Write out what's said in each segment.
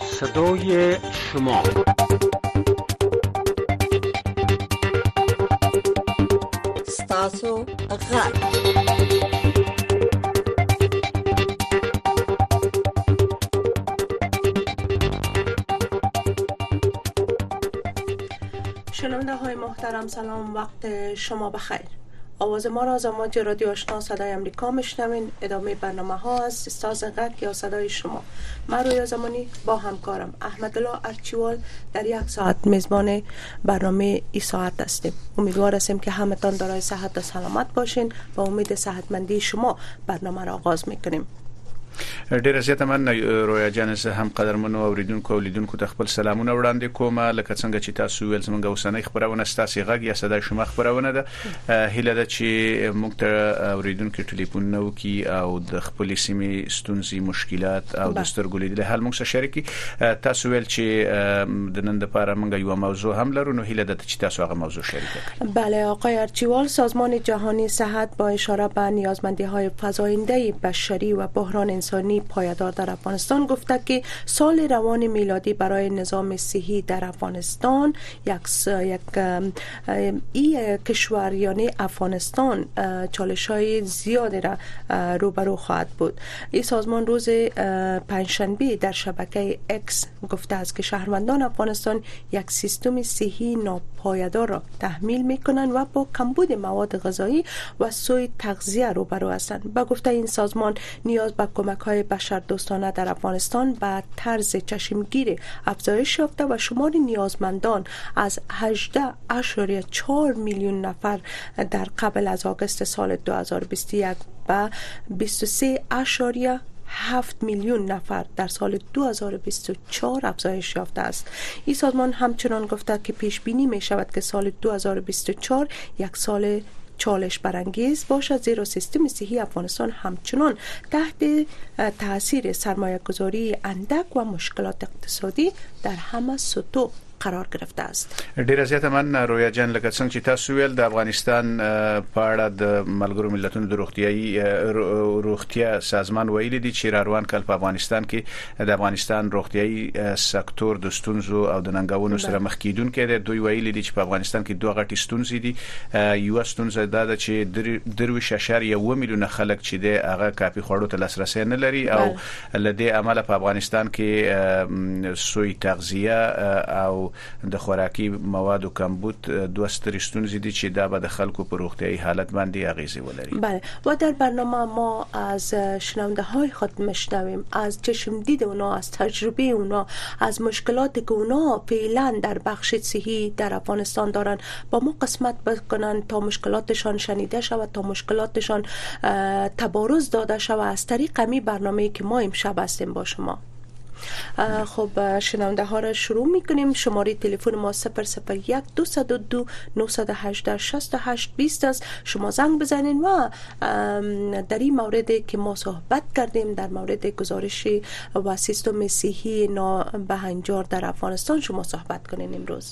صدای شما ستاسو غرب شنونده های محترم سلام وقت شما بخیر آواز ما را از امواج رادیو آشنا صدای امریکا میشنوین ادامه برنامه ها از ساز یا صدای شما من روی زمانی با همکارم احمد الله ارچیوال در یک ساعت میزبان برنامه ای ساعت هستیم امیدوار هستیم که همتان دارای صحت و سلامت باشین با امید صحتمندی شما برنامه را آغاز میکنیم ډیره زیاته مننه رویا جان زه هم قدرمنو اوریدونکو او لیدونکو ته خپل سلامونه وړاندې کوم لکه څنګه چې تاسو ویل زمونږ اوسنۍ خبرونه ستاسو غږ یا صداي شما خبرونه ده هیله ده چې موږ ته اوریدونکي ټلیفونونه وکړي او د خپلې سیمې ستونزې مشکلات او د سترګو لید له حال موږ سره شریک کړي تاسو ویل چې د نن لپاره موږ یو موضوع هم لرو نو هیله ده چې تاسو هغه موضوع شریک کړئ بله آقای ارچیوال سازمان جهانی صحت با اشاره به نیازمندی های فزاینده بشری و بحران انسانی پایدار در افغانستان گفته که سال روان میلادی برای نظام صحی در افغانستان یک, یک ای کشور یعنی افغانستان چالش های زیادی را روبرو خواهد بود این سازمان روز پنجشنبه در شبکه اکس گفته است که شهروندان افغانستان یک سیستم صحی ناپایدار را تحمیل می کنند و با کمبود مواد غذایی و سوی تغذیه روبرو هستند با گفته این سازمان نیاز به کمک کمک های دوستانه در افغانستان به طرز چشمگیر افزایش یافته و شمار نیازمندان از 18.4 میلیون نفر در قبل از آگست سال 2021 به 23.7 7 میلیون نفر در سال 2024 افزایش یافته است این سازمان همچنان گفته که پیش بینی می شود که سال 2024 یک سال چالش برانگیز باشد زیرا سیستم صحی افغانستان همچنان تحت تاثیر سرمایه گذاری اندک و مشکلات اقتصادی در همه سطوح قرار گرفته است ډیره زیاته مننه رویا جان لکه څنګه چې تاسو ویل د افغانستان په اړه د ملګرو ملتونو د روغتيایي روغتیا سازمان ویلي دي چې روان کال په افغانستان کې د افغانستان روغتيایي سکتور د ستونزو او د ننګونو سره مخ کیدونکې ده دوی ویلي دي چې په افغانستان کې دوه غټي ستونزې دي یو ستونزه دا ده چې درویش اشاریه و میلیونه خلک چې د هغه کافي خوړو ته لاسرسي نه لري او له دې امله په افغانستان کې سوی تغذیه او د خوراکي موادو کمبود دوه سترې ستونزې دي چې دا به د خلکو په روغتیايي حالت باندې اغیزې ولري. بله و در برنامه ما از شنونده های خود مشنویم از چشم دید اونا از تجربه اونا از مشکلات که اونا فعلا در بخش صحی در افغانستان دارند با ما قسمت بکنن تا مشکلاتشان شنیده شود تا مشکلاتشان تبارز داده شود از طریق می برنامه که ما امشب هستیم با شما خب شنونده ها را شروع می کنیم شماره تلفن ما 001 202 918 68 20 است شما زنگ بزنین و در این مورد که ما صحبت کردیم در مورد گزارش و سیستم صحی نابهنجار در افغانستان شما صحبت کنین امروز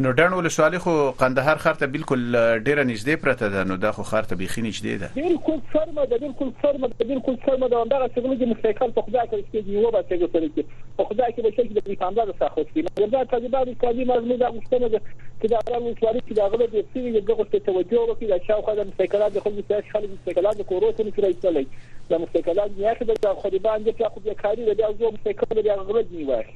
نو ډنډ ولسوالي خو قندهار ښار ته بلکل ډېره نږدې پرته ده نو دا خو ښار ته بېخي نږدې ده. بلکل سرمه ده بلکل سرمه ده بلکل سرمه ده همدغه سي غلو دي مستيکل په خدای سره سپيدي وبه سي غوسه نسي په خدای کي به شک دي پاملر سا خوش دي مګر دا طالبانو کالي ما زموږ دا غوښتنه ده چي دا ډنډ ولسوالي کي دا غلو ډير سوي دي دغو ته توجه وکړي دا شاوخوا دا مستيکلان دي خلګو سياسي خلګ مستيکلان د کورو ته نسي راي تللي دا مستيکلان دنيا کي به دا خريبان دي پرا خو بيکاري ده بيا زو مستيکل بيا غله دني واخلي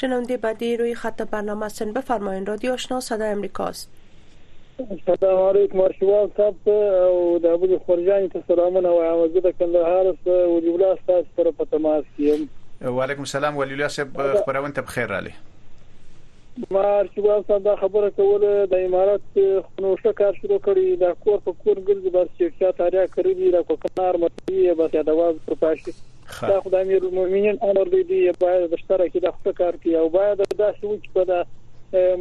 شنونده به دی روی خط برنامه هستن بفرمایین رادیو آشنا صدای امریکاست سلام علیکم ارشیوال صاحب ته او د ابو خورجان ته سلامونه وایم زه د کندهار سره ولی الله تاسو سره په تماس یم وعلیکم السلام ولی الله صاحب خبرونه ته بخیر رالی ما ارشیوال صاحب دا خبره کوله د امارات خونو ښه کار شروع کړی دا کور په کور ګرځي بس چې چا تاریا کړی دی دا کوکنار متي بس یادواز پر پاشي ښه. دا خو د امیر المؤمنین امر دی دی باید په ستره کې دا خو کار کوي او باید دا څه وکړي په دا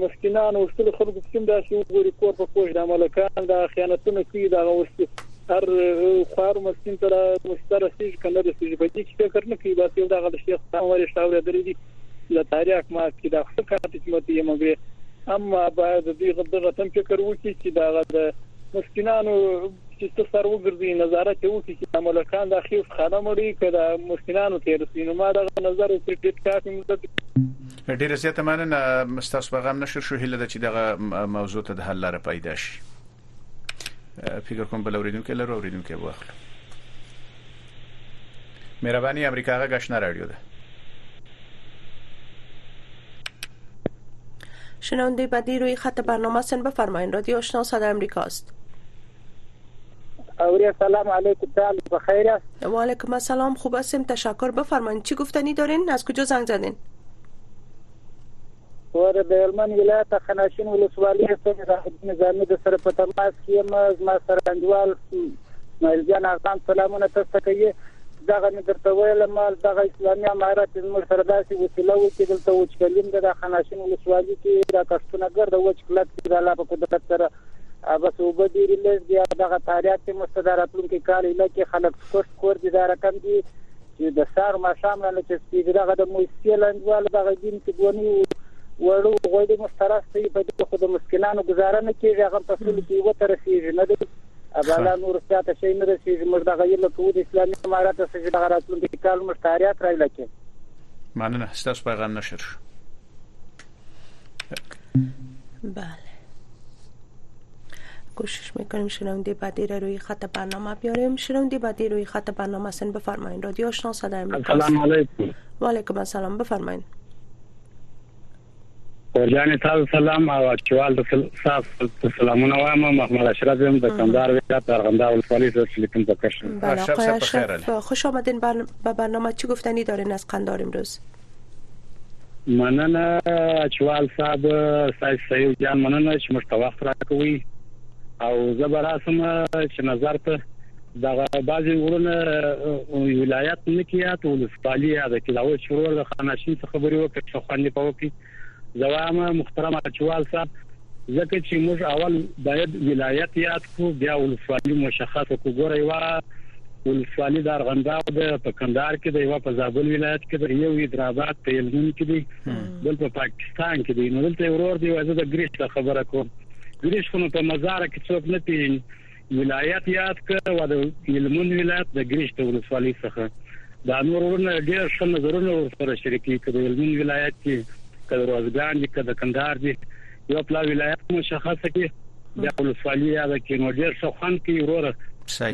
مسکینان او ټول خلکو په دا څه وګوري کور په کوش د ملکان دا خیانتونه کوي دا غوستي هر خار مسکین تر مستره سي کنه د سي په دې کې فکر نه کوي بس یو دا غل شیخ څنګه شاورې درې دي له تاریخ ما کې دا خو کار ته مت یم به اما باید دغه دغه تم فکر وکړي چې دا د مسکینانو چې څه سر وګرځي نظارت یې وکړي چې دا ملکان دا خیف خانه مړي که دا مسکینانو تیر سي نو ما دغه نظر وکړي ډېر کافي مدت ډیره زیاته مننه ستاسو پیغام نشر شو هله ده چې دغه موضوع ته د حل لاره پیدا شي فکر کوم بل اوریدونکو لرو اوریدونکو واخلو مهرباني امریکا غږ آشنا راډیو ده. شنونده بعدی روی خط برنامه سن بفرمایین رادیو آشنا صدای امریکا است اوری سلام علیکم تعال بخیر است و علیکم السلام خوب هستیم تشکر بفرمایین چی گفتنی دارین از کجا زنگ زدین وروره د هلمند ولایت اخناشین ولسوالی اسم عزالدین نظامی د سره په تماس کی یم زما سره انډیوال اسماعیل جان اغام سلامونه تسته کوي دغه می درته ویل مال دغه اسلامی امارت زموږ سره داسې وسیله وو چې دلته وچکلیم د اخناشین ولسوالی کی دا کښتونه ګر د وچ کلک دی د الله په قدرت سره بس اوبه ډیری لږ دی دغه تاریات چې مستدارتلونکي کال اله کې خلک سکوټ کور دي دا رقم دي چې د سهار و ماښام نه نه چسپېږي، دغه د موسسې له انډیوالو دغه دین چې دوه نوي وړو غوړي موږ ته راستوي، په دې خو د مسکینانو ګزاره نه کېږي، هغه هم په سلو کې یوه ته رسېږي، نه دی؟ ابالا نورو چا ته شی نه رسېږي، موږ دغه هیله کوو د اسلامي امارت څخه چې دغه راتلونکی کال موږ ته اریات راویله کړي. مننه، ستاسو پیغام نشر شو. بله کوشش میکنیم شنونده بعدی را روی خط برنامه بیاریم شنونده بعدی روی خط برنامه سن بفرمایید رادیو آشنا صدای امریکا السلام علیکم و علیکم السلام بفرمایید ورجان تاسو سلام او اکچوال د تاسو سلامونه وایم محمد اشرف یم د کندهار ولایت درغنده ولسوالۍ څخه تلیفون وکړم بله خوش آمدین به برنامه چی گفتنی دارین از قندار امروز مننه اچوال صاحب سایس سیو جان مننه چې موږ ته وخت راکوي او زه به راسم چې نظر ته دغه بعضی ورونه ولایت نه کیات ولسوالي یاد کړه او چې ورور د خاناشین څخه خبرې وکړي څه خوندې پوکي زه وایم محترم اچوال صاحب ځکه چی موږ اول باید ولایت یاد کړو بیا ولسوالی مشخصه کړو ګوره یوه ولسوالی د ارغنداو ده په کندهار کې ده یوه په زابل ولایت کې ده یو حیدرآباد په هلمند کې دی بل په پاکستان کې دی نو دلته ورور دی وایي زه د ګریش خبره کوم ګریش خو په مزار کې څوک نه پیژني ولایت یاد که وه د هلمند ولایت د ګریش د ولسوالۍ څخه دا نور ورونه ډیر ښه نظرونه ورسره شریکي که د هلمند ولایت دي که د روزګان دي که د کندهار دي یو پلا ولایت مشخص کړي بیا ولسوالي یاد کړي نو ډیر ښه خوند کوي وروره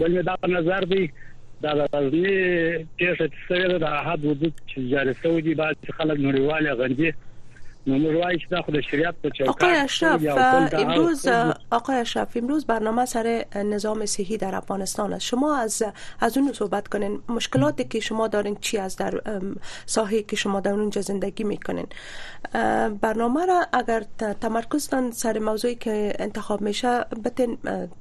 بل مې دا نظر دی دا د غزنی پیښه چې سوې ده د احد وجود چې جاري سوی دی بعضې خلک نړیوالې غندي آقای اشرف امروز آقای اشرف امروز برنامه سر نظام صحی در افغانستان است شما از از اون صحبت کنین مشکلاتی که شما دارین چی از در ساحه که شما در اونجا زندگی میکنین برنامه را اگر تمرکز سر موضوعی که انتخاب میشه بتین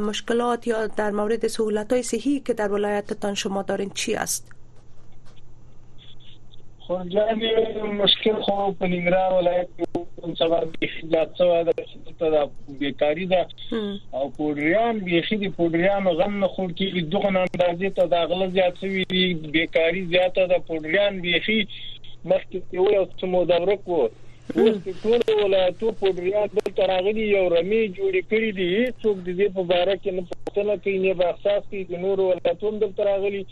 مشکلات یا در مورد سهولت های صحی که در ولایتتان شما دارین چی است؟ خور جان مشکل خو په ننګرهار ولایت کې سبا بیخي زیات شوی ده چې دا بیکاری ده او پوډریان بیخي د پوډریانو غم نه خور کېږي دغه اندازې ته دا غله زیات شوی دي بیکاری زیاته ده پوډریان بیخي مخکې یو یو څه مو دا ورکو اوس د ټولو ولایتو پوډریان دلته راغلي یو رمې جوړې کړې دي، هېڅوک د دې په باره کې نه پوښتنه کوي نه به احساس کوي، د نورو ولایتو هم دلته راغلي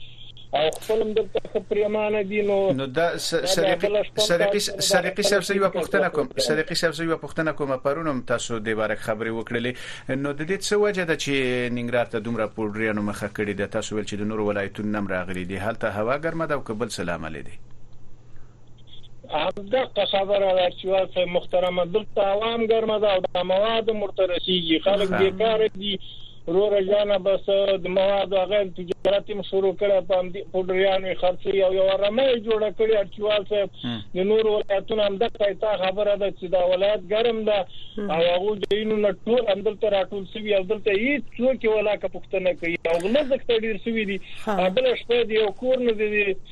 او خپل هم دلته ښه پرېمانه دي نو نو دا سرقي سرقي سرقي صاحب زه یو پوښتنه کوم سرقي صاحب زه یو پوښتنه کوم پرون هم تاسو د بارک خبرې وکړلې نو د دې څه وجه ده چې ننګرهار ته دومره پوډریانو مخه کړې ده تاسو ویل چې د نورو ولایتونو نم راغلي دي هلته هوا ګرمه ده او کبل سلامه لې دي همدغه خبره ده چې واسه محترمه دلته عوام ګرمه ده او د مواد مرته رسیږي خلک بیکاره دي رور جانه بس د مواد هغه تجارت هم شروع کړه په دې پډریان وی خرڅ یو یو رمه جوړ کړی ارچوال صاحب د نور ولایتونو هم د قیتا خبره ده چې دا ولایت ګرم ده او هغه جینو نه ټول اندل تر ټول سوي او دلته هیڅ څوک ولا کا پښتنه کوي او غلزک ته ډیر سوي دي بل شپه دی او کور نه دی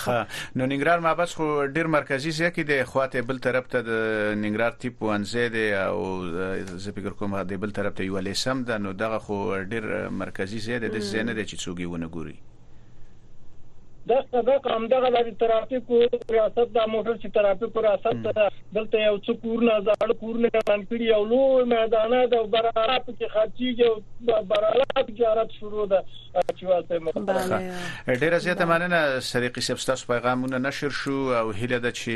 ښه نو ننګرهار معبس خو ډیر مرکزی ځای کې دی خواته بل طرف ته د ننګرهار طب پوهنځی دی او زه فکر کوم د بل طرف ته یو لیسم ده نو دغه خو ډیر مرکزی ځای دی د ځای نه دی چې څوګي ونه ګوري دا سبق همدغه د ترافیکو ریاست د موټر چې ترافیکو ریاست ته دلته یو څو کورونه زاړه کورونه وران کړي او لوی میدانه د برالات کې خرچيږي او برالات کې عرب شروع ده ډیره زیاته مننه سریقي صاحب تاسو پیغامونه نشر شو او هیله ده چې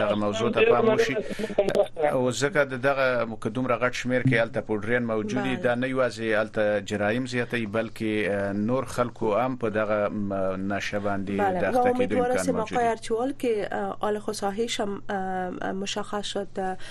دغه موضوع ته پام وشي او ځکه دغه مقدم رغټ شمیر کې الته پودرین موجود دي دا نه یوازې الته جرایم زیاتې بلکې نور خلکو هم په دغه نشه باندې د اخته کېدو امکان موجود دی بله و امیدوارم چې موقع ارچوال کې آل خصاحي شم مشخص شد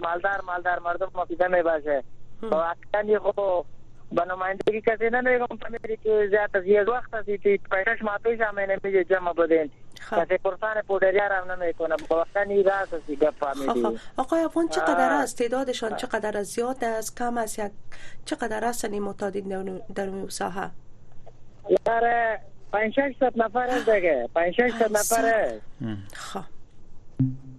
مالدار مالدار مردم عقیده می باز ہے واقعا یہ خو به نمائندگی کسی نه نه هم پمیری که زیاد از یک وقت هستی تی پیشش ما پیش آمین میجه جمع بدین کسی پرسان پودریا را هم نمی کنه واقعا این راست هستی گپ فهمیدی آقای افغان چقدر است تعدادشان چقدر زیاد است کم است یک چقدر است این معتادین در اون ساحه یاره 5 600 نفر است دیگه 5 600 نفر است خب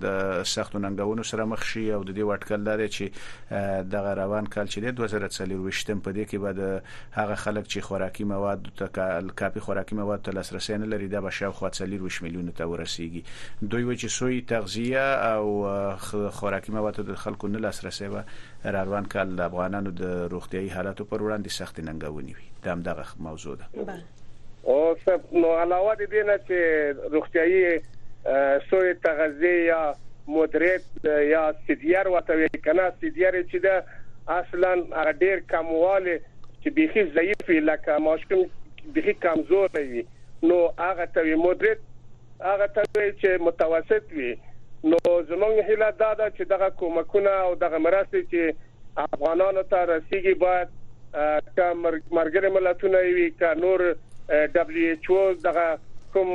د سختو ننګونو سره مخ شي او د دې واټکل دا دی چې دغه روان کال چې دی 2024م په دې کې به د هغه خلک چې خوراکي مواد ته کافي خوراکي مواد ته لاسرسي نه لري دا به شاوخوا 24 میلیونو ته ورسیږي دوی وایي چې سوی تغذیه او خوراکي مواد ته د خلکو نه لاسرسي به راروان کال د افغانانو د روغتیايي حالاتو پر وړاندې سختې ننګونې وي دا همدغه موضوع ده. اوس نو علاوه د دې نه چې روغتيايي سوې تغذیه یا مدرت یا سیدیر وته وی کنه سیدیر چې ده اصلا هغه ډیر کمواله چې بيخي ضعیف لکه ماشوم بيخي کمزور وي نو هغه ته وی مدرت هغه ته وی چې متوسط وي نو زمونږ هیله دا ده چې دغه کومکونه او دغه مرستې چې افغانانو ته رسیږي باید که مرګري ملتونه وي که نور دبليو ايچ او دغه کوم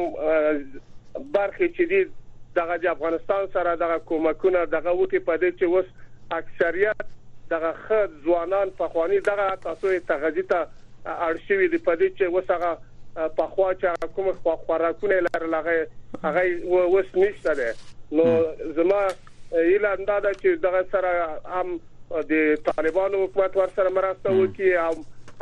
برخې چې دي دغه د افغانستان سره دغه کومکونه دغه وکي په دې چې اوس اکثریت دغه خه ځوانان پخوانی دغه تاسو تغذی ته اړ شوی دی په دې چې اوس هغه پخوا چې کوم خوراکونه لرل هغه هغه اوس نشته ده نو زما هیله همدا ده چې دغه سره هم د طالبانو حکومت ورسره مرسته وکړي او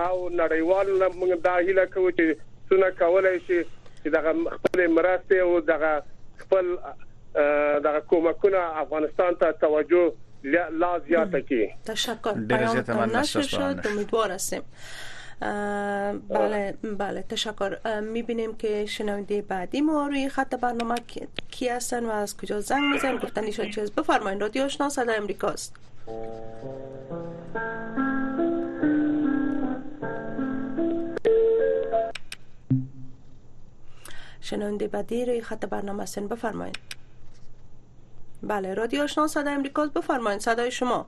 او نړیوال موږ دا هیله کوو چې څونه کولای شي چې دغه خپل مرسته او دغه خپل دغه کومکونه افغانستان ته توجه لا زیاته کړي تشکر ډیر زیاته مننه شوشو امیدوار هستیم بله بله تشکر میبینیم که شنونده بعدی ما روی خط برنامه کی هستن و از کجا زنگ میزن گفتن ایشان چیز بفرمایید رادیو آشنا صدای امریکاست شنونده بعدی روی خط برنامه هستن بفرمایید بله رادیو آشنا صدای امریکاست بفرمایید صدای شما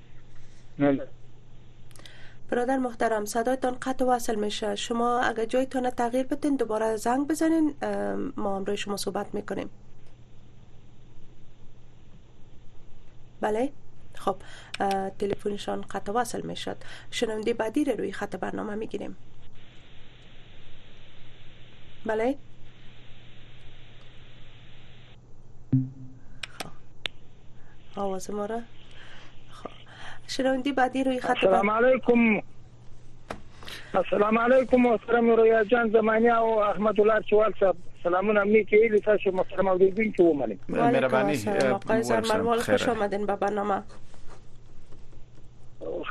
نه برادر محترم صدایتان قطع وصل میشه شما اگر تانه تغییر بتین دوباره زنگ بزنین ما هم روی شما صحبت میکنیم بله خب تلفنشان قطع وصل میشد شنونده بعدی روی خط برنامه میگیریم بله آواز ما را خب. شنوندی بعدی روی خط السلام علیکم السلام علیکم محترم رویا جان زمانی او احمد الله چوال صاحب سلامونه امنی که ایلی تاسو محترم او دیدین که اومنی مهربانی آقای زرمنوال خوش آمدین به برنامه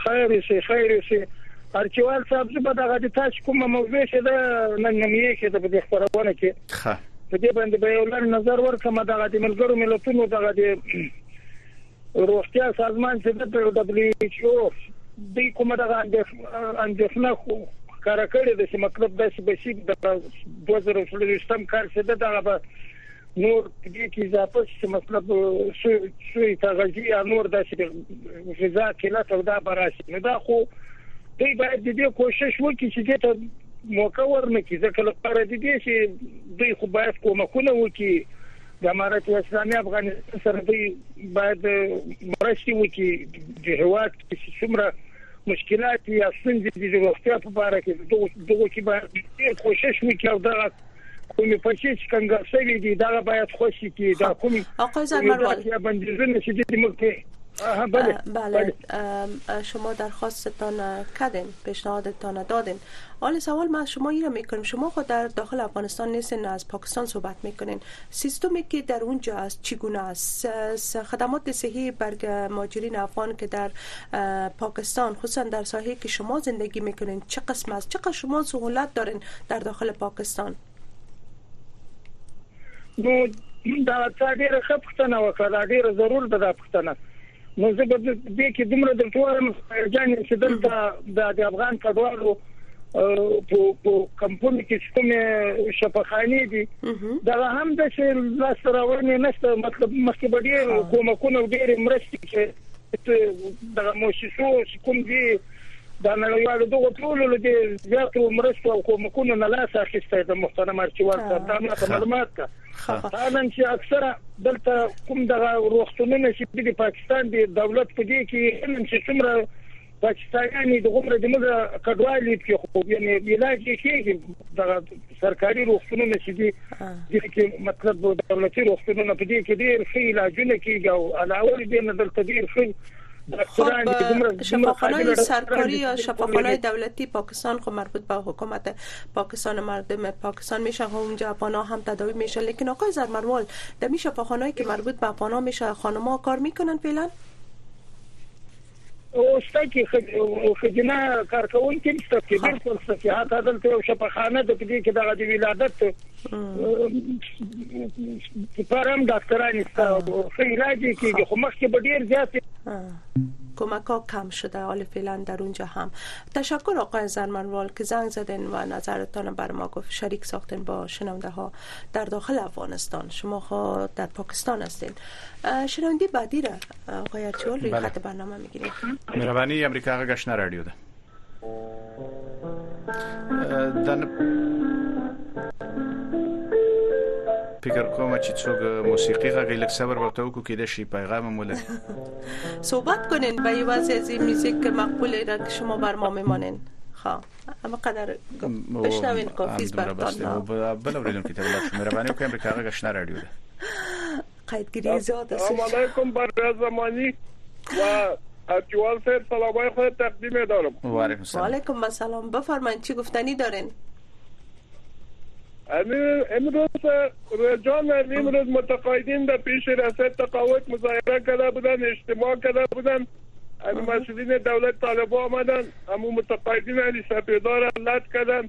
خیر شي خیر شي ارچوال صاحب زه به دغه د تاسو کومه موضوع چې ده نن نمیه کې د خبرونه کې ښه. په دې باندې به یو لنډ نظر ورکړم دغه د ملګرو ملتونو دغه د روغتیا سازمان چې د دبليو ایچ او د کومه دغه اندېښنه خو کار کړی د چې مطلب د چې بشي د 2023م کار چې د دغه به نور دې کې اضافه چې مطلب شو شو تغذیه یا نور د چې غذا قلت او دا براشي نو دا خو دوی باید دې کوشش وکړي چې دې ته موقع ورنه کړي ځکه لپاره د دې چې دوی خو باید کومکونه وکړي د امارت اسلامي افغانستان سره دوی باید مرستې وکړي د هواد کې څومره مشکلات یا ستونزې د روغتیا په اړه کې دغه دغه کې باید کوشش وکړي او دغه کومې پیسې چې کنګل شوې دي دا باید خوشي کی دا کوم او قیز مرول یا بندیزونه چې دي موږ ته بله بله شما درخواستتان کردین پیشنهادتان دادین حال سوال ما شما این میکنم شما خود در داخل افغانستان نیستین نه از پاکستان صحبت میکنین سیستمی که در اونجا است چگونه است خدمات صحی برگ ماجرین افغان که در پاکستان خصوصا در ساحه که شما زندگی میکنین چه قسم است چقدر شما سهولت دارین در داخل پاکستان نو دا تا ډیره ښه پوښتنه وکړه دا ډیره ضرور ده دا پوښتنه نو زه به دې کې دومره درته وایم جان چې دلته د افغان کډوالو په کمپونو کې چې کومه شفاخانه دي دا هم د لاس راوړنې نشته مطلب مخکې به ډېر کومکونه ډېر مرستې دغه موسسو چې کوم دي د نړیوالو دغو ټولو له دې زیاتو مرستو او کومکونو نه لاس اخیستی د محترم ارچیوال صاحب دا ماته معلومات ده حالا چې اکثره دلته کوم دغه روغتونونه چې د پاکستان د دولت په دې کې هم چې څومره پاکستانیان یې دغومره زموږ کډوالي پکې خو یعنې علاج یې کېږي دغه سرکاري روغتونونه چې دي دې کې مطلب دولتي روغتونونه په دې کې ډېر ښه علاجونه کېږي او علاوه له دې نه دلته ډېر ښه خب شفاخانه سرکاری یا شفاخانه دولتی پاکستان خب مربوط به حکومت پاکستان مردم پاکستان میشه خب اونجا اپانا هم تداوی میشه لیکن آقای زرمروال در می شفاخانه که مربوط به اپانا میشه خانما کار میکنن فعلا اوستا کې خدینه کارکون کې ستا کې بالکل ستا کې هاته دلته یو شپخانه د دې کې دغه دی ولادت پرم ډاکټرانی ستا خو علاج کېږي خو مخکې به ډیر زیات کمک ها کم شده حال فعلا در اونجا هم تشکر آقای زرمنوال که زنگ زدن و نظرتان بر ما گفت شریک ساختن با شنونده ها در داخل افغانستان شما ها در پاکستان هستین شنونده بعدی را آقای ارچوال روی خط برنامه میگیریم مهربانی امریکا غږ آشنا رادیو ده دن فکر کوم چې څوګ موسیقي غږی لک صبر ورته وکړو کې د شي پیغام مولا صحبت کنین و یوازې از این میوزیک که مقبوله را که شما بر ما میمانین ها اما قدر بشنوین کافیز برتان بله وریدون که تبلت شما روانی و که امریکا غږ آشنا رادیو ده قیدګری زیات است سلام علیکم بر زمانی و اچوال صاحب سلامای خود تقدیم دارم و علیکم السلام بفرمایید چی گفتنی دارین امروز رجان امروز متقاعدین در پیش رسد تقاوت مظاهره کرده بودن اجتماع کرده بودن امی مسئولین دولت طالب آمدن امو متقاعدین علی سپیدار لط کردن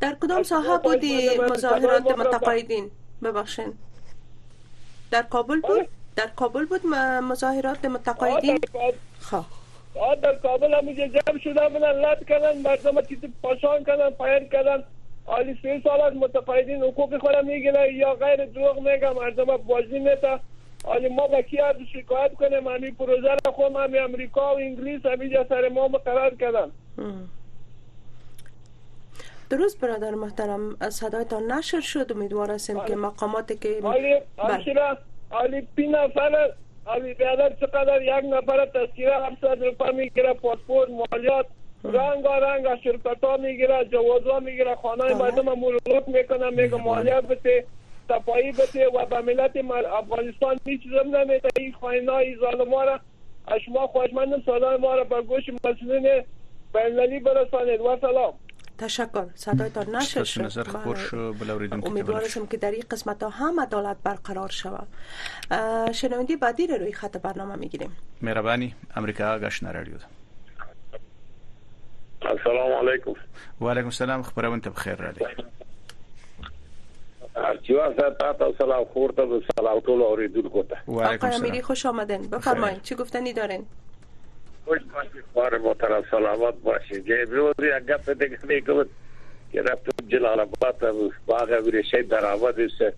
در کدام ساحه بودی مظاهرات متقاعدین ببخشین در کابل بود بله. در کابل بود مظاهرات متقاعدین خب در کابل هم اونجا جمع شدن بودن لد کردن مردم چیز پاشان کردن فایر کردن حالی سه سال از متقاعدین حقوق خود میگیره یا غیر دروغ میگه مردم بازی میده حالی ما با کی عرض شکایت کنیم همین پروژه را خود همین امریکا و انگلیس همینجا سر ما مقرر کردن درست برادر محترم صدایتان نشر شد امیدوار هستیم که بله. مقاماتی که آلی همشیره آلی پی نفر آلی بیادر چقدر یک نفر تذکیره 700 روپه میگیره پاسپورت مالیات رنگ رنگ از شرکت ها میگیره جواز ها میگیره خانه بله. مردم هم ملوک میکنه میگه بله. مالیات بته صفایی بته و به ملت افغانستان هیچ چیزم نمیده این خواهینا این ظالم ها را اشما خواهشمندم صدای ما را به گوش مسئولین بینالمللی برسانید و سلام تشکر صدایتان نشر شد نظر خبر شو بلا امیدوار هستم که در این قسمت ها هم عدالت برقرار شود شنونده بعدی رو روی خط برنامه میگیریم مهربانی امریکا گشنه رادیو السلام علیکم وعلیکم السلام خبرونه ته بخیر را دي ارتیوا صاحب تاسو سلام خور ته سلام ټول اوریدونکو ته وعلیکم السلام میری خوش آمدین بفرمایید چه گفتنی دارین خوش باشید خوار محترم سلامت باشید یه روزی اگه په دې کې کوم که رفتم جلال آباد تا باغ امیر شهید در آباد است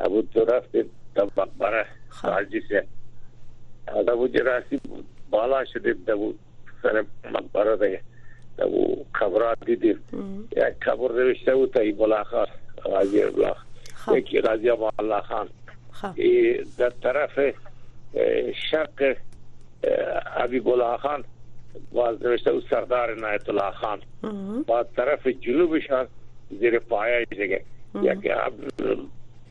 ابو تو رفتیم تا مقبره خب. حاجی سے از ابو جراسی بالا شدیم تا سره مقبره ده دا وو قبرات دي دي یا قبر د وشته او ته بلا خان غازی بلا یکی غازی الله خان د طرف شرق ابي بلا خان باز د وشته او سردار عنایت الله خان با طرف جنوب شان زیر پایا جگه یا که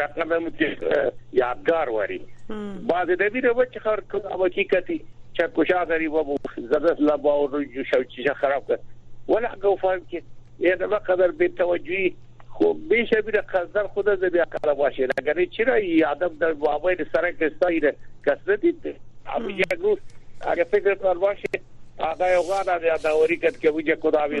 راقه به مو یادګار واري بعض د دې د وچ خر کوم حقیقتي چې کوشا غریب وو زګس لا باور جو شو چې خراب کړ ولا کو فهم کې یا د قدر به توجهي خو به شبیر قصدر خود ز بیا کار واشه اگر چې را یادم د بابای سره کې ستایره کسرتی ته اب یا ګو اگر فکر پر واشه هغه یو غاډه د داوري کټ کې وجه کو دا وي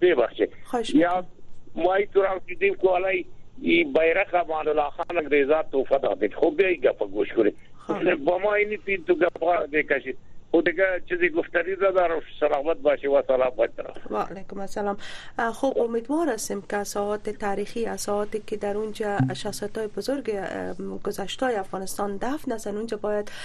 به بخشه یا مای تران کې دی کولای ای بیرخ امان الله خان انګریزا توفه ده د خو به یې په ګوش کړی په ما یې نیتی تو غوا د کشي او دغه چې د گفتری را دار سلامت باشی و سلام بچا و علیکم السلام خب امیدوار هستیم که ساعات تاریخی از ساعاتی که در اونجا شخصیت های بزرگ گذشته افغانستان دفن هستن اونجا باید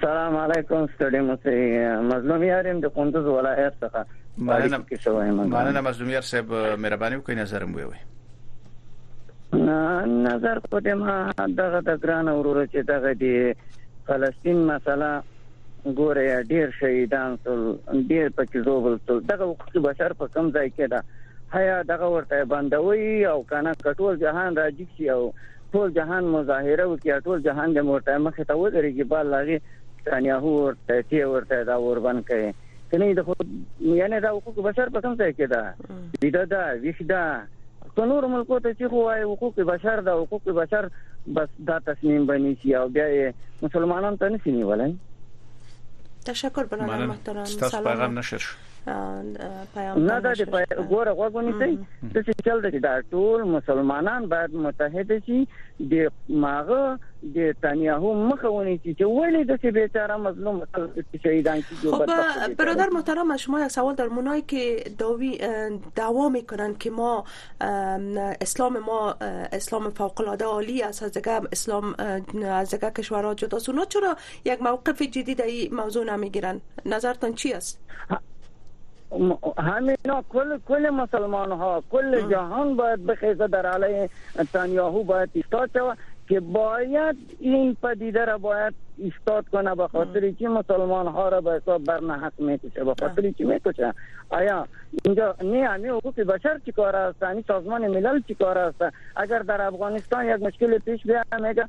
سلام علیکم ستړي مسي مظلوم یاریم د کندوز ولایت څخه مننه کې شوی مننه مظلوم یار صاحب مهرباني وکړئ نظر مو وي نظر خو د ما دغه د ګران ورور چې دغه دی فلسطین مسله ګوره ډیر شهیدان سول ډیر پکې زوبل سول دغه حقوقي بشر په کم ځای کې ده هيا دغه ورته بندوي او کنه کټول جهان راځي او ټول جهان مظاهره وکړي ټول جهان د مورته مخ ته ودرېږي بل لاغي نتانیاهو ورته تی ورته دا اوربند کوي کني د خو یعنی دا حقوق بشر په کوم ځای کې ده ویده ده ویښ ده په نور ملکو ته چې خو وايي حقوق بشر ده حقوق بشر بس دا تصمیم بنی شي او بیا مسلمانان ته نشي نیولای تشکر برادر محترم سلام پیغام نشر شد پیام نه دا د ګوره غوګونی سي د څه چل د دا ټول مسلمانان باید متحد شي د ماغه د تنیاهو مخه ونی سي چې ولې د څه بیچاره مظلوم شهیدان کیږي خب برادر محترم از شما یک سوال دارم اونایی که داوی دعوا میکنن که ما اسلام ما اسلام فوق العاده عالی است از دیگه اسلام از دیگه کشورها جداست اونا چرا یک موقف جدی در این موضوع نمی گیرند نظرتان چی است؟ همینا کل کل مسلمان ها کل جهان باید بخیزه در علیه تانیاهو باید ایستاد شود که باید این پدیده را باید ایستاد کنه به خاطر چی مسلمان ها را به حساب برنهق میکشه به خاطر چی میکشه آیا اینجا نه همه حقوق بشر چی کار است همین سازمان ملل چی کار است اگر در افغانستان یک مشکل پیش بیاد میگه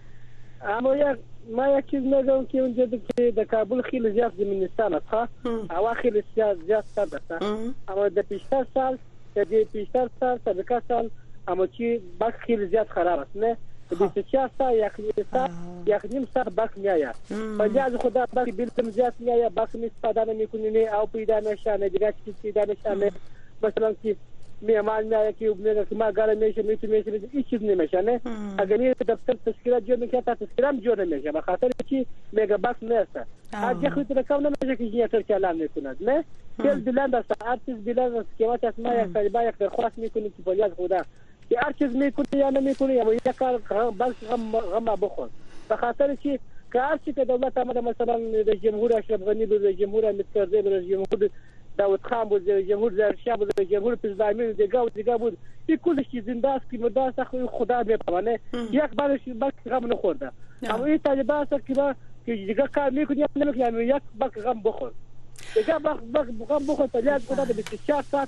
اما یک ما یک چیز میگم که اونجا که در کابل خیلی زیاد زمینستان است ها هوا خیلی زیاد زیاد سرد است اما در پیشتر سال در پیشتر سال سابقه سال اما چی بک خیلی زیاد خراب است نه بیسچیا سا یک نیم سا یک نیم سا بک میایا پنجاز خدا بک بیلم زیاد میایا بک نیست پدانه میکنی نه او پیدا نشانه دیگه چیز پیدا نشانه مثلا که مهمان می آیا که میگه که ما گرم میشه می تو میشه این چیز نمیشه نه اگر می دفتر تذکره جور میشه تا تذکره هم جور نمیشه به خاطر چی میگه بس نیست هر جا خود رقم نمیشه که جنیتر که اعلان میکند نه تل بلند است هر چیز بلند است که وقت ما یک سری با یک درخواست میکنیم که فریاد خدا که هر چیز می کنی یا نمی کنی یا وهیده کار غم بس غم غم ما بخور به خاطر چی که هر چی که دولت آمده مثلا رئیس جمهور اشرف غنی بود رئیس جمهور حامد کرزی بود رئیس جمهور داود خان بود رئیس جمهور ظاهر شاه بود رئیس جمهور پزدامیر دیگه و دیگه بود این کلش چی زنده است که مرده است خدا می پوانه یک بارش بس غم نخورده اما این طالبان است که با که دیگه کار میکنی یا نمیکنی یک بک غم بخور دیگه بک غم بخور پلیاز خدا به 24 ساعت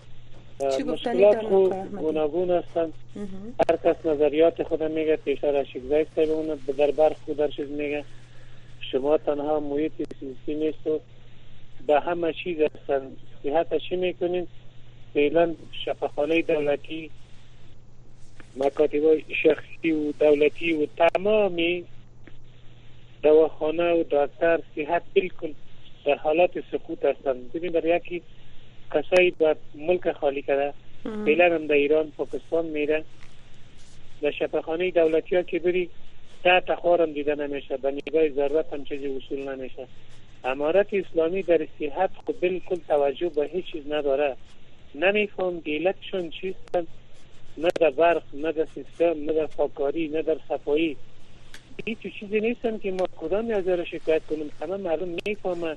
مشکلات خو گوناگون هستند هر کس نظریات خود میگه پیشتر از شکزای سیبونه در برخ خود در چیز میگه شما تنها محیط سیسی نیست و به همه چیز هستند صحت چی میکنین فعلا شفاخانه دولتی مکاتب شخصی و دولتی و تمامی دواخانه و داکتر صحت بلکل در حالات سقوط هستند ببین در یکی کسایی باید ملک خالی کرده فعلا هم در ایران پاکستان میره در شفاخانه دولتی ها که بری ده تخار هم دیده نمیشه به نگاه ضرورت هم چیزی وصول نمیشه امارت اسلامی در صحت خو بلکل توجه به هیچ چیز نداره نمی فهم دی الکشن چیست است نه در برق نه در سیستم نه در خاککاری نه در صفایی هیچ چیزی نیست است که ما کدامی از یارا شکایت کنیم همه مردم می فهمه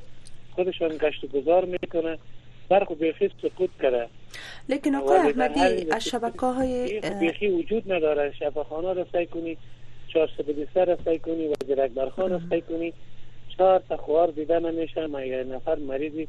خودشان گشت و گذار می کنه برق و بیخی سقوط کرده لیکن آقای احمدی از شبکه های بیخی وجود نداره شفاخانه را سعی کنی چهار سبدیسه را سعی کنی و زیرک برخان را سعی کنی چهار تا خوار دیده نمیشه ما یه نفر مریضی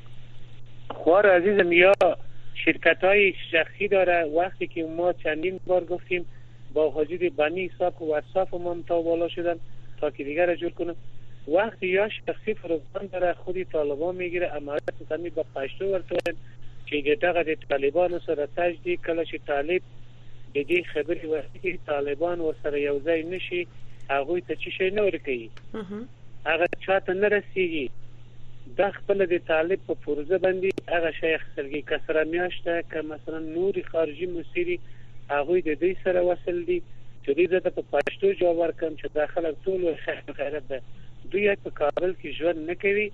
خوار عزیزم یا شرکتای شخصی داره وقتی که ما چندین بار گفتیم با حاجی دی بنی حساب که وتساف ما متاوالا شدن تا که دیگه را جور کنم وقتی یا شخصی فروزان داره خودی طالبان میگیره امارت است همی با پشتو ورته وایم چی دی دغه دی طالبان است را تش دی کله چی طالب به دی خبری ورته که طالبان ورسره یو ځای نشی هغوی ته چی شی نه ورکوی هغه چاته نه رسیږی. دا خپله د طالب په پرزه باندی هغه شی اخسلګی که سره میاشت ده که مثلا نوری خارجی مسیری هغوی د دی سره وصل دی چه دی زه ته په پشتو جواب ورکم چه دا خلک ټول وای خیر او خیرت ده دوی په کابل کی ژوند نه کوی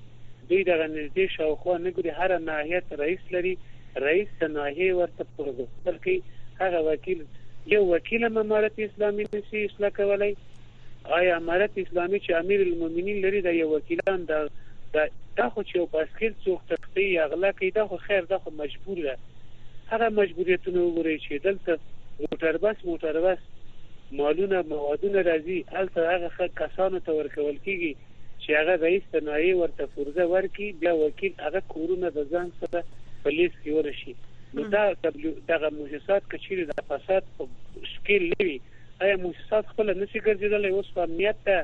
دوی دغه نزدی شاوخوا نه ګوری هره ناحیه ته رئیس لری رئیس د ناحیی ورته پروګرام ورکوی هغه وکیل یو وکیل هم امارت اسلامی نسی اصلاح کولای. آیا امارت اسلامي چې امیر المومنین لري دا یو وکیلان دا دا دا خو چې یو بایسکل څوک تښتوي یا غلا کوي دا خو خیر دا خو مجبور ده هغه مجبوریتونه وګورئ چې دلته موټر بس موټر بس مالونه موادونه راځي هلته هغه کسانو ته ورکول کیږي چې هغه رئیس ته نایې ورته پرزه ورکړي بیا وکیل هغه کورونه د ځان سره په لیست کې ورشي نو دا دغه موسسات که چیرې د فساد په شکیل نه وي ایا موسسات خپله نسي ګرځیدلی اوس خو امنیت ده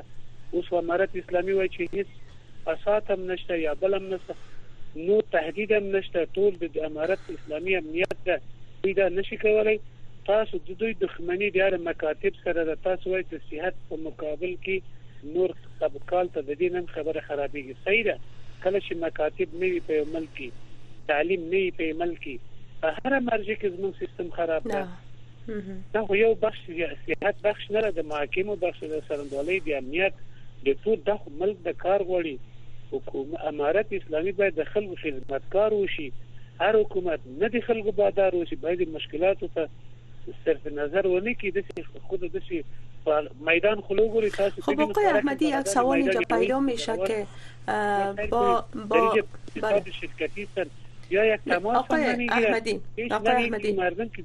اوس خو امارت اسلامي وایي چي هیڅ فساد هم نشته یا بل هم نشته نو تهدید هم نشته ټول د امارت اسلامي امنیت ده دوی دا نشي کولی تاسو ددوی دښمني د اړه مکاتب سره ده تاسو وایي د صحت په مقابل کي نور سبکال ته ددین هم خبره خرابیږي صحیح ده کله چي مکاتب نه وي په یو ملک کي تعلیم نه وي په یې ملک کي په هره مرجع کي زموږ سیستم خراب ده. دا خو یو بخش سیاحت بخش نه ده د محاکمو بخش د سرندوالۍ د امنیت د ټول دا خو ملک د کار غواړي حکومت امارت اسلامي باید د خلکو خدمتکار وشي هر حکومت نه د خلکو بادار وشي باید مشکلاتو ته صرف نظر ونه کړي د خود د میدان خلوگوری تاسو خب آقای احمدی یک سوال اینجا پیدا میشه که با با بله. شرکتی یا یک تماس آقای احمدی آقای احمدی مردم که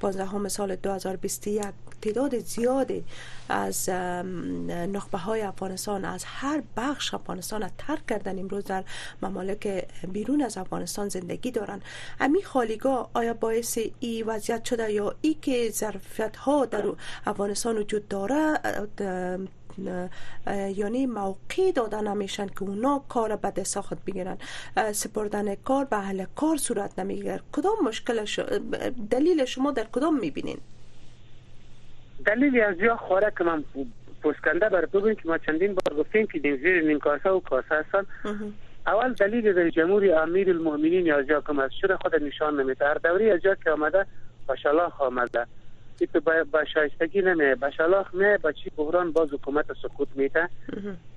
15 سال 2021 تعداد زیادی از نخبه های افغانستان از هر بخش افغانستان را ترک کردن امروز در ممالک بیرون از افغانستان زندگی دارن امی خالیگا آیا باعث ای وضعیت شده یا ای که ظرفیت ها در بله. افغانستان وجود داره یعنی موقع دادن نمیشن که اونا کار به دست خود بگیرن سپردن کار به اهل کار صورت نمیگیرد کدام مشکل دلیل شما در کدام میبینین دلیل از یا خوره که من پوسکنده بر بگویم که ما چندین بار گفتیم که دین زیر نیم کاسه و کاسه هستن اول دلیل در جمهور امیر المؤمنین یا جا کم از شور خود نشان نمیده هر دوری از جا که آمده و شلاخ آمده ای تو به با شایستگی نمیای با شلاخ میای با چی بحران باز حکومت سقوط میته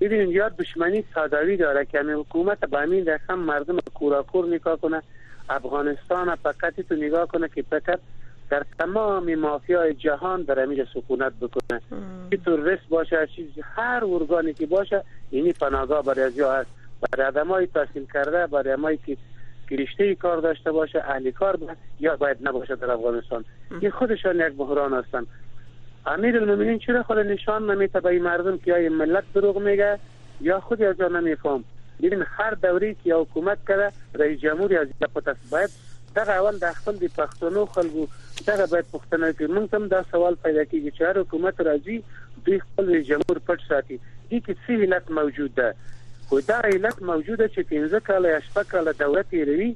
ببینید یا دشمنی ساداوی داره که همین حکومت به همین رقم مردم کوراکور نگاه کنه افغانستان فقط تو نگاه کنه که فقط در تمام مافیای جهان در امیر سکونت بکنه که تروریست باشه هر چیز هر ارگانی که باشه اینی پناهگاه برای از یا هست برای آدمای تحصیل کرده برای آدمایی که که رشته کار داشته باشه اهل کار باید یا باید نباشه در افغانستان یه خودشان یک بحران هستند امیر المومنین چرا خود نشان نمیته به مردم که یا ملت دروغ میگه یا خود از آن نمیفهم ببین هر دوری که یا حکومت کده رئیس جمهور از یا پت است باید دغه اول د خپل د پښتنو خلکو دغه باید پښتنه کې موږ تم دا سوال پیدا کیږي چې هر حکومت راځي دوی خپل رئیس جمهور پټ ساتي دې کې څه علت موجود ده خو دا علت موجوده چې 15 کال یا شپږ کال دوره تیروي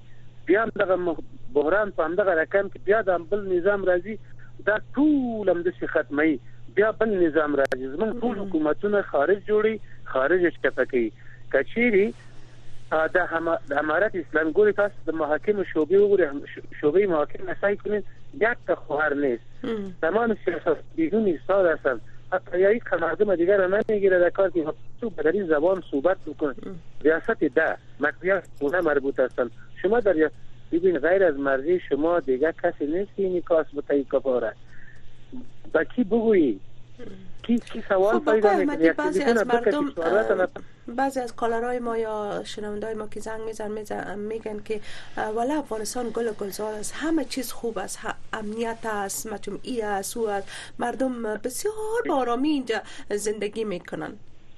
بیا هم دغه بحران په همدغه رقم کې بیا د بل نظام راځي دا ټول هم دسي ختمي بیا بل نظام راځي زمونږ ټول حکومتونه خارج جوړي خارج چپه کوي کچيري د هم د امارت اسلام ګوري تاسو د محاکم شوبې وګورئ شوبې محاکم نسای کنین یک تا خواهر نیست تمام سیاست بیرون ایستاد هستند حتی یا یک مردم دیگر را نمیگیره در کار که تو بدری زبان صحبت بکن ریاست ده مقضیات پوره مربوط هستند شما دریافت ببین غیر از مرضی شما دیگه کسی نیست که اینی کاس بتهی کفاره به کی بگویی کی کی سوال خب پیدا میکنه بعضی از مردم بعضی از کالرای ما یا شنوندای ما که زنگ میزن میگن که ولا افغانستان گل و گلزار است همه چیز خوب است امنیت است مچم ای است او است مردم بسیار با آرامی اینجا زندگی میکنن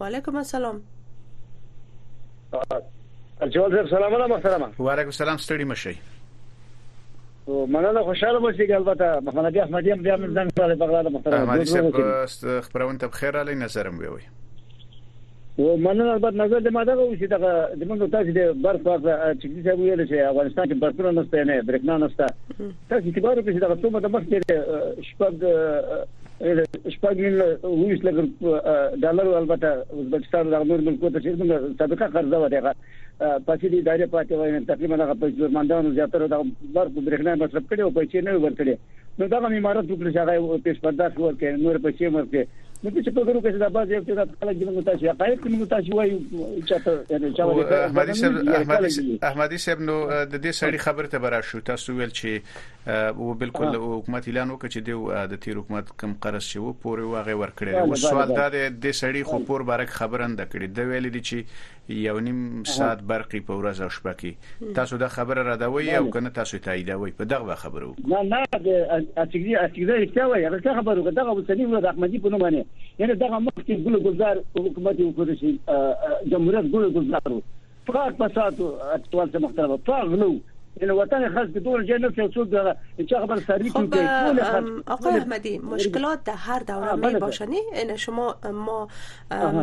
وعلیکم السلام. ارجمند صاحب سلامونه محترمه. وعلیکم السلام ستړي مه شئ. مننه خوشاله اوسئ البته محمد بیا احمدی هم بیا موږ زنګ کړل په غلا محترم احمدی صاحب خبرونه ته بخیر علي نظرم وی وی و مننه البته نظر د ماده و چې دا د موږ تاسو د برق په اړه چې څه ویل چې افغانستان کې برقونه نشته نه برښنا نشته تاسو اعتبار وکړئ چې دا څو مده مخکې شپږ شپږ میلیونه ویش لک ډالر البته ازبکستان د نور ملکو ته چې موږ سابقه قرضه و دغه پاتې دي ادارې پاتې وای تقریبا هغه پیسې ورمندانو زیاتره د برخو برېښنا مصرف کړي او پیسې نه ورکړي نو دا هم امارات وکړي چې هغه پیش پرداخت ورکړي نور پیسې ورکړي نو چې په ګرو کې دا بعضي اقتصاد خلک د موږ تاسو حقایق موږ تاسو وایو چې ته چا ولې احمدي صاحب احمدي صاحب نو د دې سړي خبره ته برا شو تاسو ویل چې و بالکل حکومت اعلان وکړ چې دی د تیر حکومت کم قرض شي وو پورې واغې ورکړي او سوال دا دی د سړي خو پور بارک خبرند کړي د ویل دي چې یو نیم ساعت برقی په ورځ او شپه کې تاسو دا خبره ردوي او کنه تاسو تاییدوي په دغه خبرو نه نه د اټیګری اټیګری رښتیا وایي هغه څه خبرو که دغه وسنی ول د احمدی په نوم باندې یعنی دغه مخکې ګل ګلزار حکومت یو کړی شي جمهوریت ګل ګلزار فقط فساد اټوال څخه مختلف فغلو یعنی وطن خاص کې ټول جنت څه څو دغه چې خبر سری کوي ټول خاص آقای احمدی مشکلات در هر دوره می باشنی ان شما ما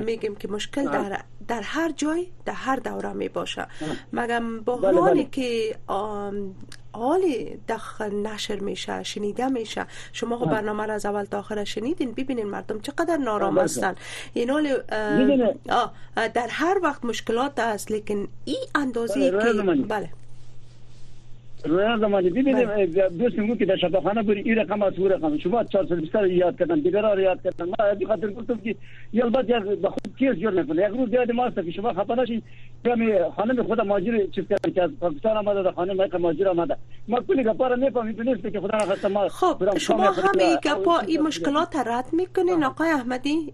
میگیم که مشکل در, در هر جای در هر دوره می باشه مگم بحرانی بله، بله. که حال دخ نشر میشه شنیده میشه شما خب برنامه را از اول تا آخر شنیدین ببینین مردم چقدر نارام بله، هستن این حال در هر وقت مشکلات است لیکن این اندازه که بله رویا زمانی دیدی دوست میگو که در شفاخانه بری این رقم از او رقم شما 420 رو یاد کردن دیگر رو یاد کردن ما از خاطر گفتم که یا بعد یا به خود کیس جور نکنه یک روز یاد ما است که شما خفه نشید کمی خانم خود ماجر چیز کردن که از پاکستان آمده خانم یک ماجر آمده ما کلی گپا رو میفهمیم دونست که خدا نخواسته ما خب شما همه گپا این مشکلات رد میکنین آقای احمدی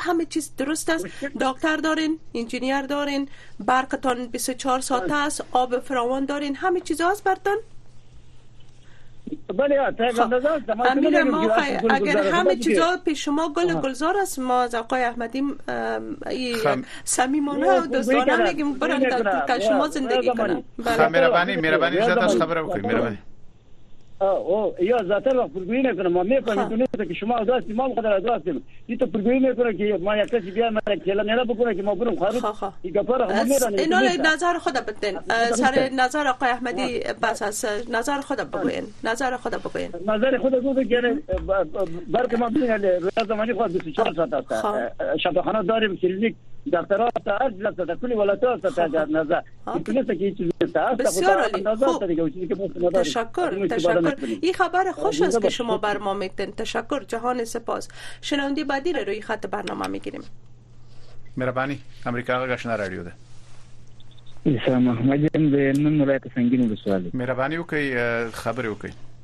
همه چیز درست است دکتر دارین انجینیر دارین برقتان 24 ساعت است آب فراوان دارین همه چیز هست برتان بله خب. امیر ما اگر همه چیزا پیش شما گل گلزار است ما از آقای احمدی خب. صمیمانه و دوستانه میگیم برن تا شما زندگی کنن بله. خب، مهربانی مهربانی زیاد خبر بکنید مهربانی او یا زیاتر وقت پرگویی نکنم ما میفهمم تو نیست که شما اداست ما هم خدا اداست کنم این تو پرگویی میکنه که ما یک کسی بیا من کلا نیلا بکنه که ما برم خارج این گپار هم میدانیم اینو نظر خود بتین سر نظر آقای احمدی بس از نظر خود بگوین نظر خود بگوین نظر خود بگوین که برک ما ببینیم رویا زمانی خود 24 ساعت است شفاخانه داریم کلینیک دکترها تا هر جلسه در کل ولایت هست تا نظر بسیار عالی تشکر تشکر این خبر خوش است که شما بر ما میتن تشکر جهان سپاس شنونده بعدی را روی خط برنامه میگیریم مهربانی امریکا غږ آشنا رادیو ده اسلام احمد یم د نن ولایت سنگین ولسوالۍ مهرباني وکړئ خبرې وکړئ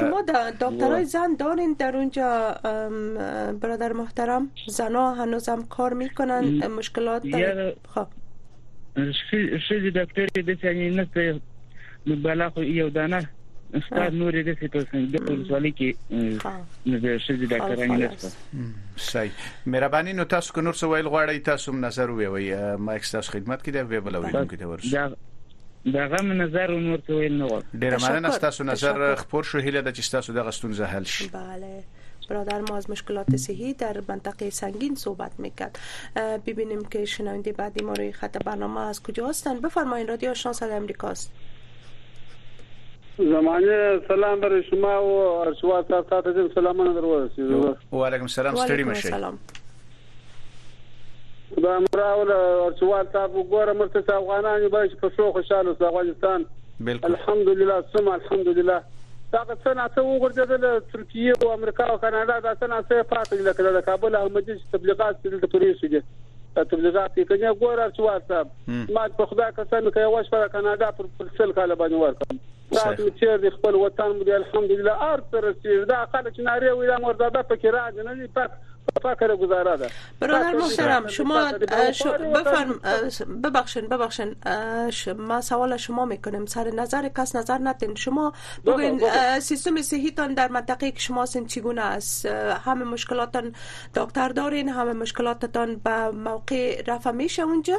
شما در دکترای زن دارین در اونجا برادر محترم زنا هنوز هم کار میکنن مشکلات دارین خب شیزی دکتری دسی یعنی نسته بلا خو یو دانه استاد نور دې څه په سند ولسوالۍ کې نو د شذې ډاکټران نشته صحیح مهرباني نو تاسو کو نور څه ویل غواړی تاسو نظر وی وی ما اکستاس خدمت کې دی وی بل وی کې دی ورسره د غم نظر و نور څه ویل نه غواړم. ډېره مننه تشکر ستاسو نظر تشکر خپور شو هیله ده چې ستاسو دغه ستونزه حل شي. بله برادر ما از مشکلات صحی در منطقه سنگین صحبت میکرد ببینیم که شنونده بعدی ما روی خط برنامه از کجا هستند بفرمایین رادیو آشنا صدای امریکا است زمانه سلام بر شما و ارشوات صاحب تحت جم سلامونه در ورسیدو و علیکم سلام ستړي وعلیکم مشئ السلام دا مراوله ارچوال صاحب وګوره مرته چې افغانان یې باید په شو خوشاله اوس افغانستان بالکل الحمدلله ثم الحمدلله دا څه نه څه وګرځیدل ترکیه او امریکا او کاناډا دا څه نه څه پاتې لکه د کابل احمدي چې تبلیغات چې دلته پرې شو دي تبلیغات کې کنه ګور ارچوال صاحب ما په خدا قسم کوي واش پر کاناډا پر سل کال باندې ورکم تاسو مو چیر دی خپل وطن مو دی الحمدلله ارد ته رسیږي دا خلک نارې وي دا مرداده پکې راځي نه دی پک فقر گزاره ده برادر محترم شما بفرم ببخشن ببخشن ما سوال شما میکنم سر نظر کس نظر نتین شما بگوین سیستم صحی تان در منطقه که شما سن چگونه است همه مشکلاتان دکتر دارین همه مشکلاتتان به موقع رفع میشه اونجا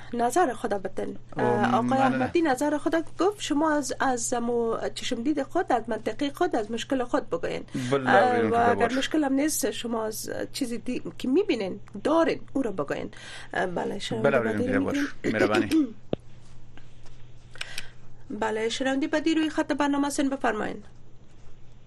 نظر خود بتن آقای احمدی نظر خود گفت شما از از مو چشم دید خود از منطقه خود از مشکل خود بگوین و اگر مشکل هم نیست شما از چیزی دی که میبینین دارین او را بگوین بله شما بله شنوندی بدی روی خط برنامه سن بفرمایین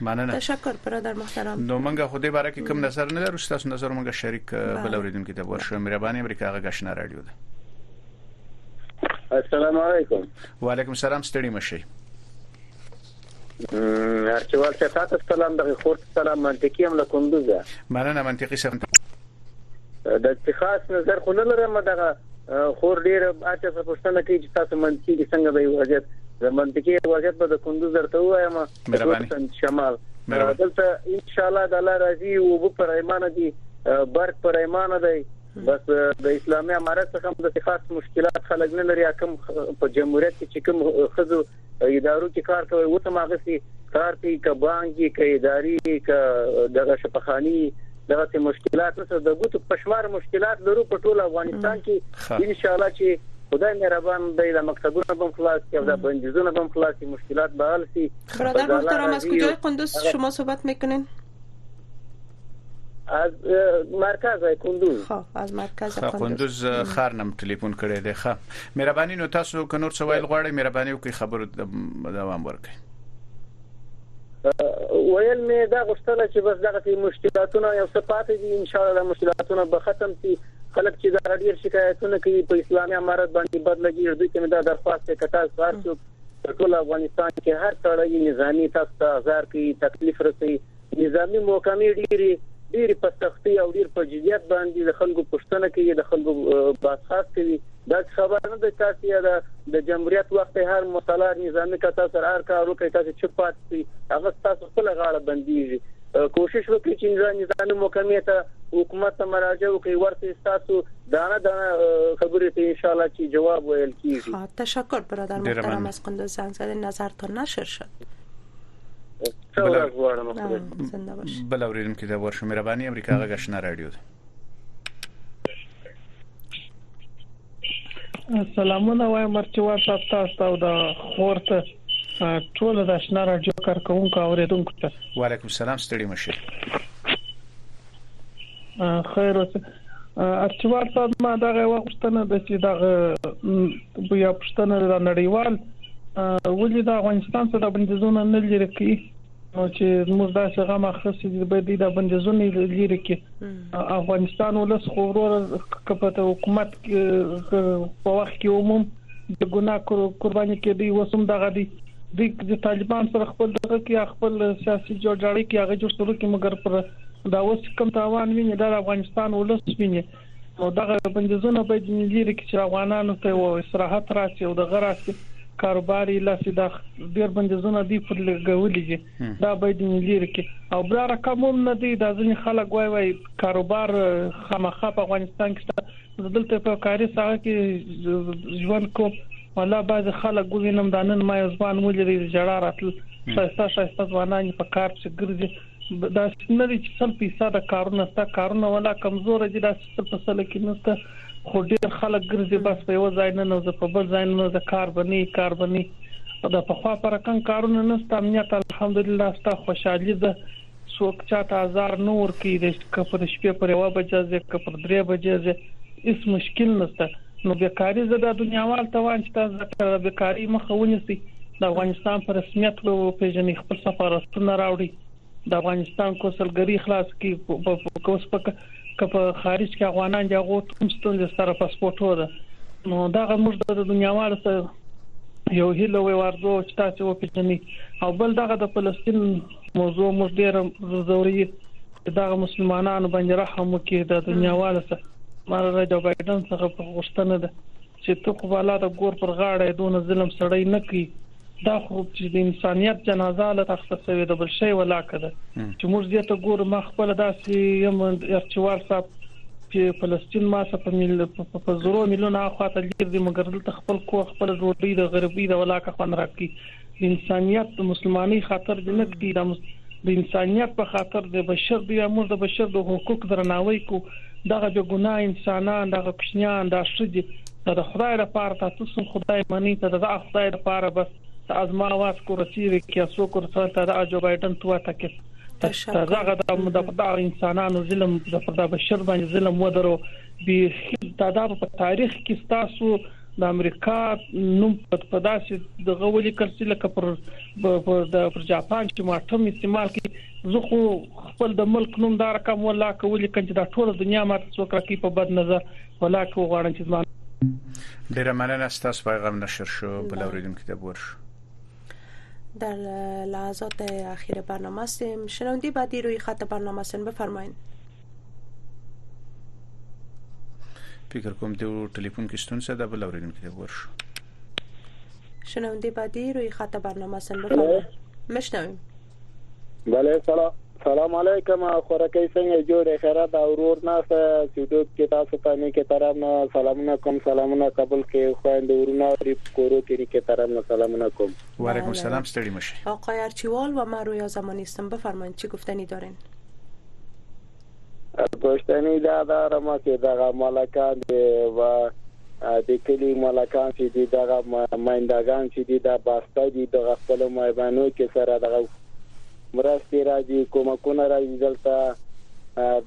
مننه تشکر برادر محترم نو منګه خو دې باره کې کوم نظر نه لرو تاسو نظر منګه شریک بل اوریدونکو ته ورشو مهرباني امریکا غږ نه رادیو ده السلام علیکم وعلیکم السلام ستړي مشي هرڅوار څخه تاسو سلام د خور سلام منطقي هم له کندوزه مننه منطقي سم د اتخاص نظر خو نه لرم دغه خور ډیر اته څه پښتنه کوي چې تاسو منطقي کې څنګه به وضعیت د منطقي وضعیت په د کندوز درته وایم مهرباني شمال دلته ان شاء الله د الله راضي او په پرایمانه دي برق پرایمانه دی بس د اسلامي امارت څخه د خاص مشکلات خلک نه لري کوم په جمهوریت کې چې کوم خزو ادارو کې کار کوي اوس هم هغه سي کار کوي که بانک یې که اداري که دغه شپخانی دغه څه مشکلات سره د ګوتو پښمار مشکلات لرو په ټول افغانستان کې ان شاء الله چې خدای مهربان دی د مکتبونو بم خلاص کړي او د بندیزونو بم خلاص کړي مشکلات به حل شي برادر محترم از کجای قندوز شما صحبت میکنین از مرکز کندوز خب از مرکز کندوز کندوز خار نم تلیفون کړی دی ښه مهرباني نو تاسو که نور څه ویل غواړئ مهرباني وکړئ خبرو دوام ورکړئ ویل مې دا غوښتله چې بس دغه تی مشکلاتونه یو څه پاتې دي ان شاء الله مشکلاتونه به ختم شي خلک چې دا ډیر شکایتونه کوي په اسلامي امارت باندې بد لګي دوی ته دا درخواست کوي کتاب سوار څوک په ټول افغانستان کې هر سړی نظامي تاسو ته ازار کوي، تکلیف رسوي، نظامي محکمې ډېرې ډېرې په سختۍ او ډېر په جدیت باندې د خلکو پوښتنه کوي، د خلکو باسخاص کوي، دا خبره نه ده تاسو یا د د جمهوریت وخت هر مسلار نظامي که تاسو سره هر کار وکړي تاسو چوپ پاتې شئ هغه ستاسو خپله غاړه بندیږي. کوشش وکړي چي نظامي محکمې ته حکومت ته مراجعه وکړي ورته ستاسو دانه دانه خبري ته انشاءالله چي جواب ويل کيږي. ها تشکر برادر محترم از قندوز زنګ زدین نظر تا نشر شد. ښه ورځ غواړم خدای. زنده باش. بل اوریدونکي ته ورشو مهرباني امریکا غږ آشنا رادیو ده. سلامونه وایم مرچوار صاحب تاسو ته او د خورته ټول د آشنا رادیو کارکونکو اوریدونکو ته وعلیکم السلام ستړي مشه خیر اوسه ارچوار صاحب ما دا غوښتنه د چې دا بیا پښتنه د نړیوال ولې د افغانستان سره بندیزونه نه لري نو چې موږ دا څه غم اخستې دي به دې دا بندیزونه لري کې افغانستان ولس خو ورور کپته حکومت په وخت کې عموم د ګناه قرباني کې دی وسوم دغه دی د طالبان سره خپل دغه کې خپل سیاسي جوړجاړي کې هغه جوړ سره کې مګر پر دا اوس کوم تاوان ویني د افغانستان ولس ویني او دغه بندیزونه به د لري کې چې افغانانو ته او استراحت راسي او دغه راسي کاروباري لاسي د ډیر بندیزونه دی پر لګولې دي دا به د لري کې او بل رقم هم نه دی د ځینې خلک وای وای کاروبار خامخا په افغانستان کې زدلته په کاري ساحه کې ژوند کوم ولا باز خلک وینم د نن ما ځوان ولري جړه راتل شایسته شایسته ځوانان په کار چې ګرځي داسې نه دي چې سل فیصده کارونه ستا کارونه ولا کمزور دي داسې څه په سل کې نشته خو ډیر خلک ګرځي بس په یو ځای نه نو په بل ځای نه د کار بني کار بني دا په خوا پر کم کارونه نشته امنیت الحمدلله ستا خوشحالي ده څوک چاته هزار نور کې د کفر شپې پر یو بجې ځکه پر درې بجې ځکه هیڅ مشکل نشته نو بیکاری زده دنیاوال توان چې تاسو د بیکاری مخه ونیسي د افغانستان پر رسمیت و پیژنې خپل سفارتونه راوړي د افغانستان کوسلګری خلاص کی په کوس په کپ خارج کې افغانان دی غو تم ستوند سره پاسپورتو ده نو دا موږ د دنیاوال سره یو هیله وي ورځو چې تاسو وپیژني او بل دغه د فلسطین موضوع موږ ډیر ضروري چې دا مسلمانانو باندې رحم وکړي د دنیاوالو سره مارغه جو بایدن څخه په غوښتنه ده چې ته خو بالا د ګور پر غاړه دون ظلم سړی نه کی دا خو چې د انسانيت جنازه له تخته سوي د بل شي ولاکه ده چې موږ دې ته ګور ما خپل داسې يم ارچوال صاحب چې فلسطین ما څخه په مل په زرو ملیونه اخواته لري مګر دلته خپل کور خپل ډوډۍ د غربي د ولاکه خوان راکړي د انسانيت د مسلمانۍ خاطر دې نه کوي د انسانيت په خاطر د بشر دی موږ د بشر د حقوق درناوی کو دغه به ګناه انسانان دغه کوچنيان دا شدي دا د خدای لپاره تاسو خدای منی ته د خدای لپاره بس ازما واس کو رسیږي کې اسو کو سره ته د جو بایدن توا تکس دغه د خدای انسانانو ظلم د خدای بشر باندې ظلم ودرو به دا په تاریخ کې تاسو د امریکا نوم په داسې د غولي کرسي لکه پر د پر جاپان چې ماټم استعمال کی زه خو خپل د ملک نوم دار کم ولا کولی کله دا ټول دنیا ماته څوک راکی په بد نظر ولا کو غواړم چې زما ډیره مننه ستاسو پیغام نشر شو بل اوریدونکو ته بور شو در لحظات اخیر برنامه هستیم شنوندی بعدی روی خط برنامه هستین بفرمایید فکر کوم د ټلیفون کې شتون څه د بل اوریدونکو ته ورشو شنونده بعدی روی خط برنامه سن بفرمایید مشنویم بله سلام سلام علیکم خورکی څنګه جوړې خیره دا ورور نه سیدوب کې تاسو ته نه کې طرف نه سلامونه کوم سلامونه قبول کې خويند ورونه ری کورو کې نه کې طرف نه سلامونه کوم و علیکم السلام ستړي مشه آقای ارچیوال و من رویا زمانی استم بفرمایید چی گفتنی دارین پښتني دا دارم چې دغه ملکان دی و د کلی ملکان چې دي دغه مایندګان چې دي دا باسته دي دغه خپل مایبانو کې سره دغه مرستې راځي کومکونه راځي دلته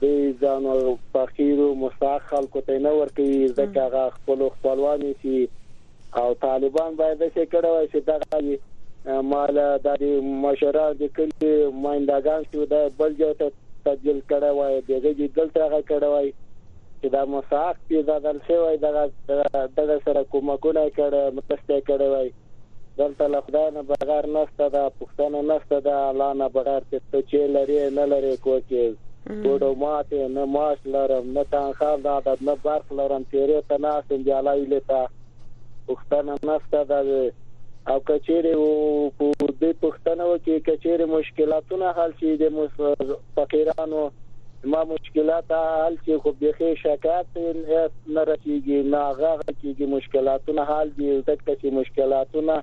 دوی ځانو فقیرو مساق خلکو ته نه ورکوي ځکه هغه خپلو خپلوانو چې او طالبان باید داسې کړی وای چې دغه وي ماله دا دې مشران د کلي ماینداګان شو دا بل ځای ته تبدیل کړی وای دغه دې دلته هغه کړی وای چې دا مساق پې بدل شوی وای دغه دغه سره کومکونه کړی مرسته کړی وای دلته له خدای نه بغیر نشته ده پښتنه نشته ده الله نه بغیر ته څه چې لرې نه لرې کوکې ګوډو ماتې نه معاش لرم نه تنخواه د عدد نه برق لرم تیرې ته ناست یم جالا ویلې ته پښتنه نسته ده وې او کچېرې په دې پښتنو کې کچېرې مشکلاتونه حل شي د فقیرانو ما مشکلات حل شي خو بیخې شکایت نه رسیږي نه هغه کېږي مشکلاتونه حل دي ځکه چې مشکلاتونه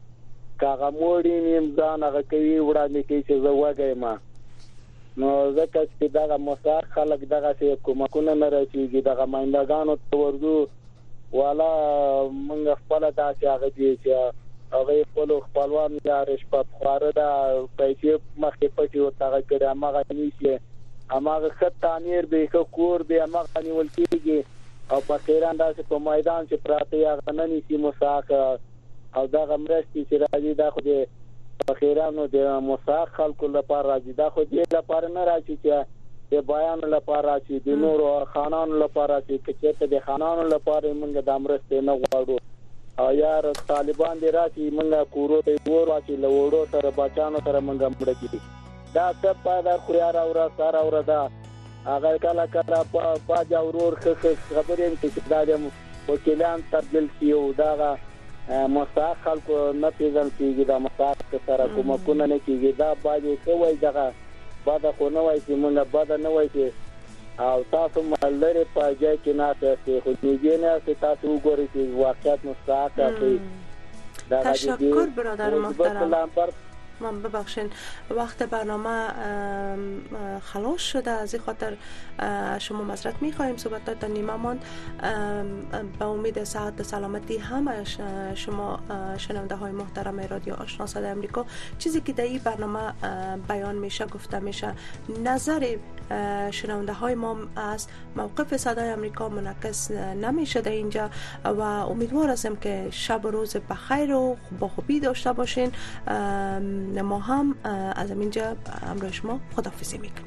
کاغه موړي نیم ځان هغه کوي وړاندې کوي چې زه وږی ما نو ځکه چی دغه مستحق خلک دغسی کمکونه نه رسیږی دغه ماینده ګانو ته ورځو والا مونږ خپله داسی هغه دی چی هغوی خپلو خپلوانو یا رشپت خواره ده پیسی مخکی پټی ورته هغه کړی هماغه نیسی هماغه ښه تعمیر بی ښه کور بی هماغه نیول کیږی او فقیران داسی په میدان چی پراته یی هغه نه نیسی مستحق او دغه مرستي چي راځي دا خو د فقيرانو د مستحق خلکو لپاره راځي دا خو دې لپاره نه راځي چي د بايانو لپاره راځي د نورو خانانو لپاره راځي که چيرته د خانانو لپاره موږ دا مرستي نه غواړو او يا طالبان دې راځي موږ کورو ته يې ور واچي له وړو سره بچانو سره موږ مړه کي دا څه پایله خو یاره ورځ سره ورځ هغه کله کله په پاجا ورور خخ خبرې کوي چې دا د وکیلان تبدیل شي او دا هغه مستحق خلکو نه پیژندل کیږي دا مستحق ته سره کومکونه نه کیږي دا باید ښه وای دغه بده خو نه وای چې موږ بده نه وای چې او تاسو لرې په ځای کې ناست یاستئ خو نږدې نه یاستئ تاسو وګورئ چې واقعیت مستحق یاستئ تشکر برادر محترم من ببخشین وقت برنامه خلاص شده از خاطر شما مزرت می خواهیم صحبت تا نیمه ماند به امید ساعت سلامتی همه شما شنونده های محترم رادیو آشنا صدای امریکا چیزی که در این برنامه بیان میشه گفته میشه نظر شنونده های ما از موقف صدای آمریکا منعکس نمیشه در اینجا و امیدوار هستم که شب و روز بخیر و با خوبی داشته باشین ما هم از اینجا همراه شما خدافظی میکنیم